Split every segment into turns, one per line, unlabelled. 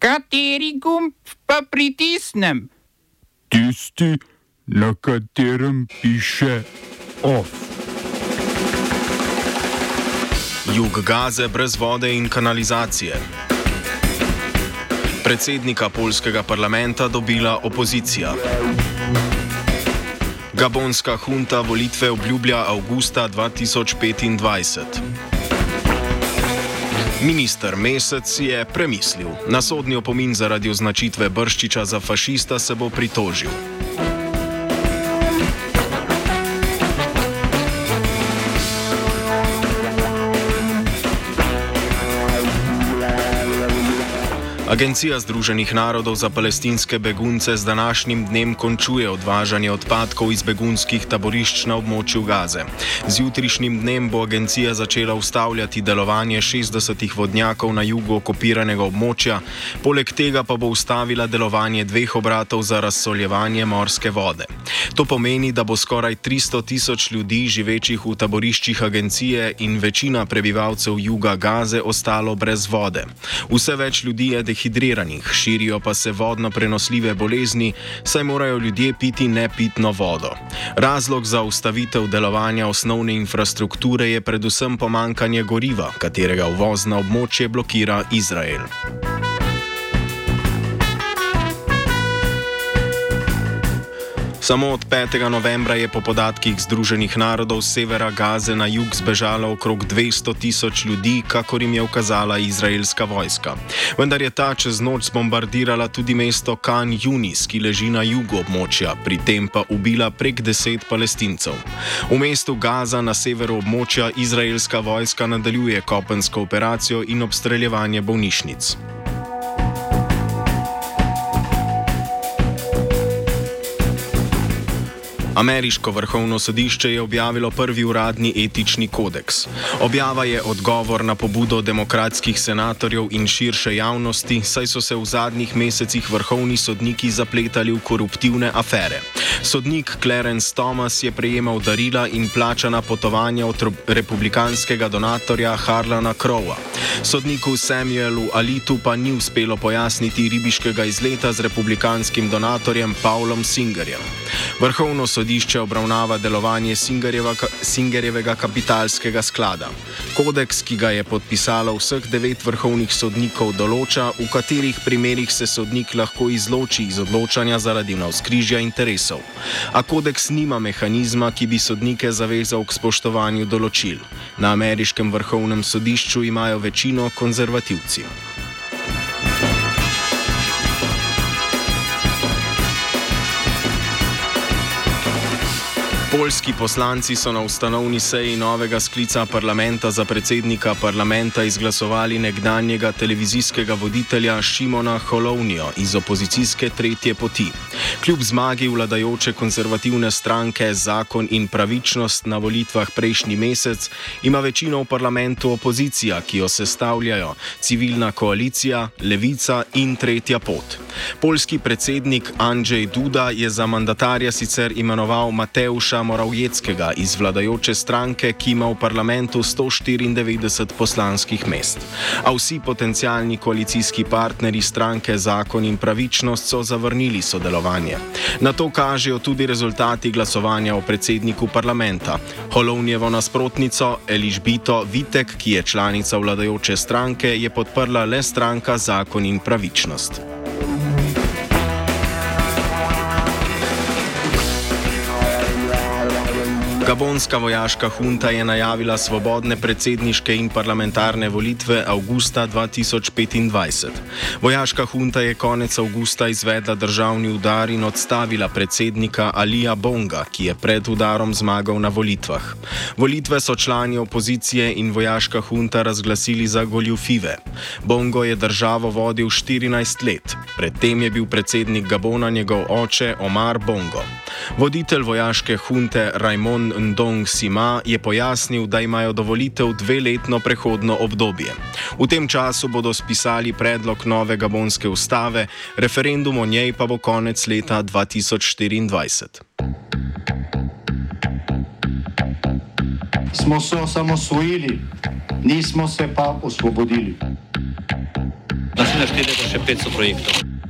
Kateri gumb pa pritisnem?
Tisti, na katerem piše OF.
Jug Gaze brez vode in kanalizacije. Predsednika polskega parlamenta dobila opozicija. Gabonska hunta volitve obljublja avgusta 2025. Minister Mesec je premislil. Na sodni opomin zaradi označitve Brščiča za fašista se bo pritožil. Agencija Združenih narodov za palestinske begunce z današnjim dnem končuje odvažanje odpadkov iz begunskih taborišč na območju Gaze. Z jutrišnjim dnem bo agencija začela ustavljati delovanje 60 vodnjakov na jugu okupiranega območja, poleg tega pa bo ustavila delovanje dveh obratov za razsoljevanje morske vode. To pomeni, da bo skoraj 300 tisoč ljudi živečih v taboriščih agencije in večina prebivalcev juga Gaze ostalo brez vode. Vse več ljudi je dehidriranih dehidriranih, širijo pa se vodno prenosljive bolezni, saj morajo ljudje piti nepitno vodo. Razlog za ustavitev delovanja osnovne infrastrukture je predvsem pomankanje goriva, katerega uvoz na območje blokira Izrael. Samo od 5. novembra je po podatkih Združenih narodov z severa Gaze na jug zbežalo okrog 200 tisoč ljudi, kakor jim je ukazala izraelska vojska. Vendar je ta čez noč zbombardirala tudi mesto Khan Yunis, ki leži na jugu območja, pri tem pa ubila prek deset palestincev. V mestu Gaza na severu območja izraelska vojska nadaljuje kopensko operacijo in obstreljevanje bolnišnic. Ameriško vrhovno sodišče je objavilo prvi uradni etični kodeks. Objava je odgovor na pobudo demokratskih senatorjev in širše javnosti, saj so se v zadnjih mesecih vrhovni sodniki zapletali v koruptivne afere. Sodnik Clarence Thomas je prejemal darila in plačana potovanja od republikanskega donatorja Harlana Crowa. Sodniku Samuelu Alitu pa ni uspelo pojasniti ribiškega izleta z republikanskim donatorjem Paulom Singerjem. Vrhovno sodišče obravnava delovanje Singerjevega kapitalskega sklada. Kodeks, ki ga je podpisalo vseh devet vrhovnih sodnikov, določa, v katerih primerih se sodnik lahko izloči iz odločanja zaradi navskrižja interesov. A kodeks nima mehanizma, ki bi sodnike zavezal k spoštovanju določil. Na ameriškem vrhovnem sodišču imajo večino konzervativci. Poljski poslanci so na ustanovni seji novega sklica parlamenta za predsednika parlamenta izglasovali nekdanjega televizijskega voditelja Šimona Holovnijo iz opozicijske tretje poti. Kljub zmagi vladajoče konzervativne stranke Zakon in pravičnost na volitvah prejšnji mesec, ima večino v parlamentu opozicija, ki jo sestavljajo civilna koalicija, levica in tretja pot. Poljski predsednik Andrzej Duda je za mandatarja sicer imenoval Mateuša Moravjeckega iz vladajoče stranke, ki ima v parlamentu 194 poslanskih mest. A vsi potencijalni koalicijski partnerji stranke Zakon in pravičnost so zavrnili sodelovanje. Na to kažejo tudi rezultati glasovanja o predsedniku parlamenta. Holovnjevo nasprotnico Eližbito Vitek, ki je članica vladajoče stranke, je podprla le stranka Zakon in pravičnost. Gabonska vojaška hunta je najavila svobodne predsedniške in parlamentarne volitve avgusta 2025. Vojaška hunta je konec avgusta izvedla državni udar in odstavila predsednika Alija Bonga, ki je pred udarom zmagal na volitvah. Volitve so člani opozicije in vojaška hunta razglasili za goljufive. Bongo je državo vodil 14 let, predtem je bil predsednik Gabona njegov oče Omar Bongo. Voditelj vojaške hunte Raimond Ndong Sima je pojasnil, da imajo dovolitev dveletno prehodno obdobje. V tem času bodo spisali predlog nove gabonske ustave, referendum o njej pa bo konec leta 2024.
Smo se osamosvojili, nismo se pa osvobodili. Naslednji naštetega še 500 projektov.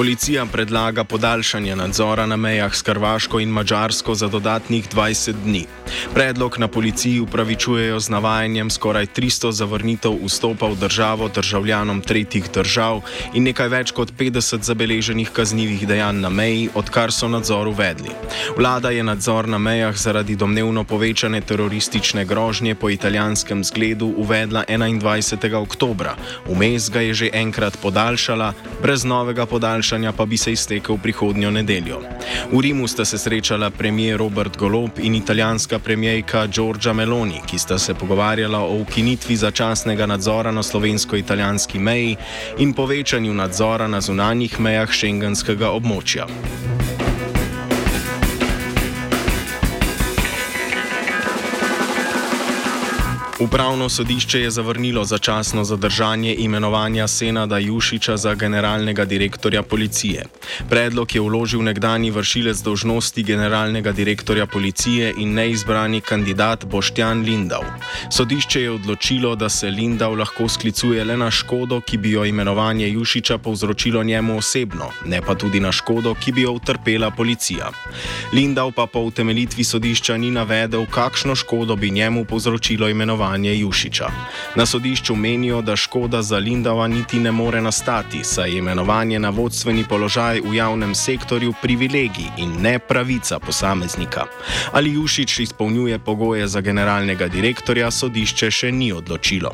Policija predlaga podaljšanje nadzora na mejah s Hrvaško in Mačarsko za dodatnih 20 dni. Predlog na policiji upravičujejo z navajanjem skoraj 300 zavrnitev vstopa v državo državljanom tretjih držav in nekaj več kot 50 zabeleženih kaznjivih dejanj na meji, odkar so nadzor uvedli. Vlada je nadzor na mejah zaradi domnevno povečane teroristične grožnje po italijanskem zgledu uvedla 21. oktober. Vmes ga je že enkrat podaljšala, brez novega podaljšanja pa bi se iztekel prihodnjo nedeljo. V Rimu sta se srečala premijer Robert Golob in italijanska premijejka Giorgia Meloni, ki sta se pogovarjala o ukinitvi začasnega nadzora na slovensko-italijanski meji in povečanju nadzora na zunanjih mejah šengenskega območja. Upravno sodišče je zavrnilo začasno zadržanje imenovanja Senada Jušiča za generalnega direktorja policije. Predlog je vložil nekdani vršilec dožnosti generalnega direktorja policije in neizbrani kandidat Boštjan Lindav. Sodišče je odločilo, da se Lindav lahko sklicuje le na škodo, ki bi jo imenovanje Jušiča povzročilo njemu osebno, ne pa tudi na škodo, ki bi jo utrpela policija. Lindav pa po utemelitvi sodišča ni navedel, kakšno škodo bi njemu povzročilo imenovanje imenovanje Jušiča. Na sodišču menijo, da škoda za Lindava niti ne more nastati, saj je imenovanje na vodstveni položaj v javnem sektorju privilegij in ne pravica posameznika. Ali Jušič izpolnjuje pogoje za generalnega direktorja, sodišče še ni odločilo.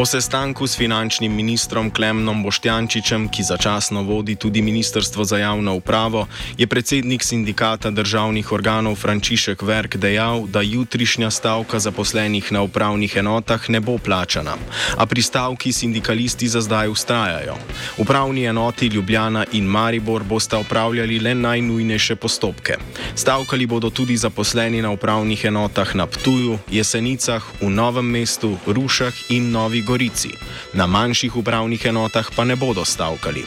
Po sestanku s finančnim ministrom Klemnom Boštjančičem, ki začasno vodi tudi Ministrstvo za javno upravo, je predsednik sindikata državnih organov Frančišek Verk dejal, da jutrišnja stavka zaposlenih na upravnih enotah ne bo plačana, a pri stavki sindikalisti za zdaj ustrajajo. Upravni enoti Ljubljana in Maribor bosta upravljali le najnujnejše postopke. Stavkali bodo tudi zaposleni na upravnih enotah na Ptuju, Jesenicah, v Novem mestu, Rušah in Novi Gorici. Gorici. Na manjših upravnih enotah pa ne bodo stavkali.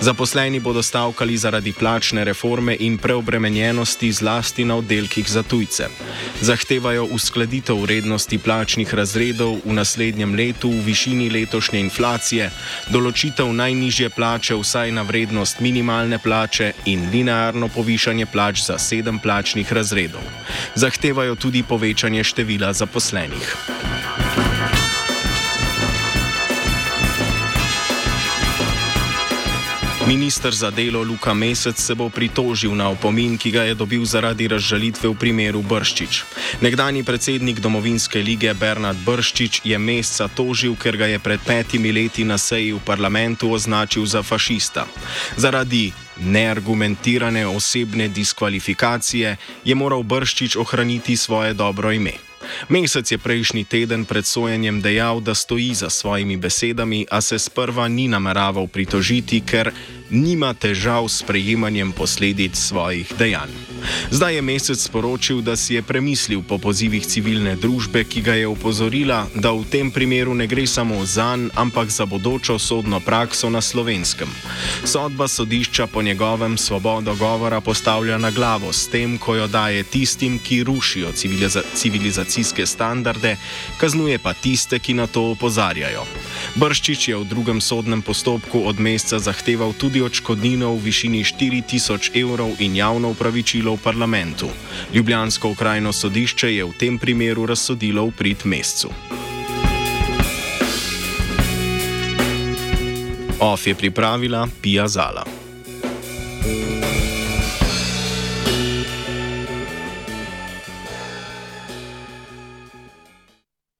Zaposleni bodo stavkali zaradi plačne reforme in preobremenjenosti zlasti na oddelkih za tujce. Zahtevajo uskladitev vrednosti plačnih razredov v naslednjem letu v višini letošnje inflacije, določitev najnižje plače vsaj na vrednost minimalne plače in linearno povišanje plač za sedem plačnih razredov. Zahtevajo tudi povečanje števila zaposlenih. Ministr za delo Luka Mesec se bo pritožil na opomin, ki ga je dobil zaradi razžalitve v primeru Brščič. Nekdani predsednik domovinske lige Bernard Brščič je meseca tožil, ker ga je pred petimi leti na seji v parlamentu označil za fašista. Zaradi neargumentirane osebne diskvalifikacije je moral Brščič ohraniti svoje dobro ime. Mesec je prejšnji teden pred sojenjem dejal, da stoji za svojimi besedami, a se sprva ni nameraval pritožiti, ker nima težav s prejemanjem posledic svojih dejanj. Zdaj je mesec sporočil, da si je premislil po pozivih civilne družbe, ki ga je upozorila, da v tem primeru ne gre samo za njega, ampak za bodočo sodno prakso na slovenskem. Sodba sodišča po njegovem svobodo govora postavlja na glavo s tem, ko jo daje tistim, ki rušijo civiliza civilizacijske standarde, kaznuje pa tiste, ki na to opozarjajo. Brščič je v drugem sodnem postopku od meseca zahteval tudi odškodnino v višini 4000 evrov in javno upravičilo v parlamentu. Ljubljansko okrajno sodišče je v tem primeru razsodilo v prid mesecu. OF je pripravila Pija Zala.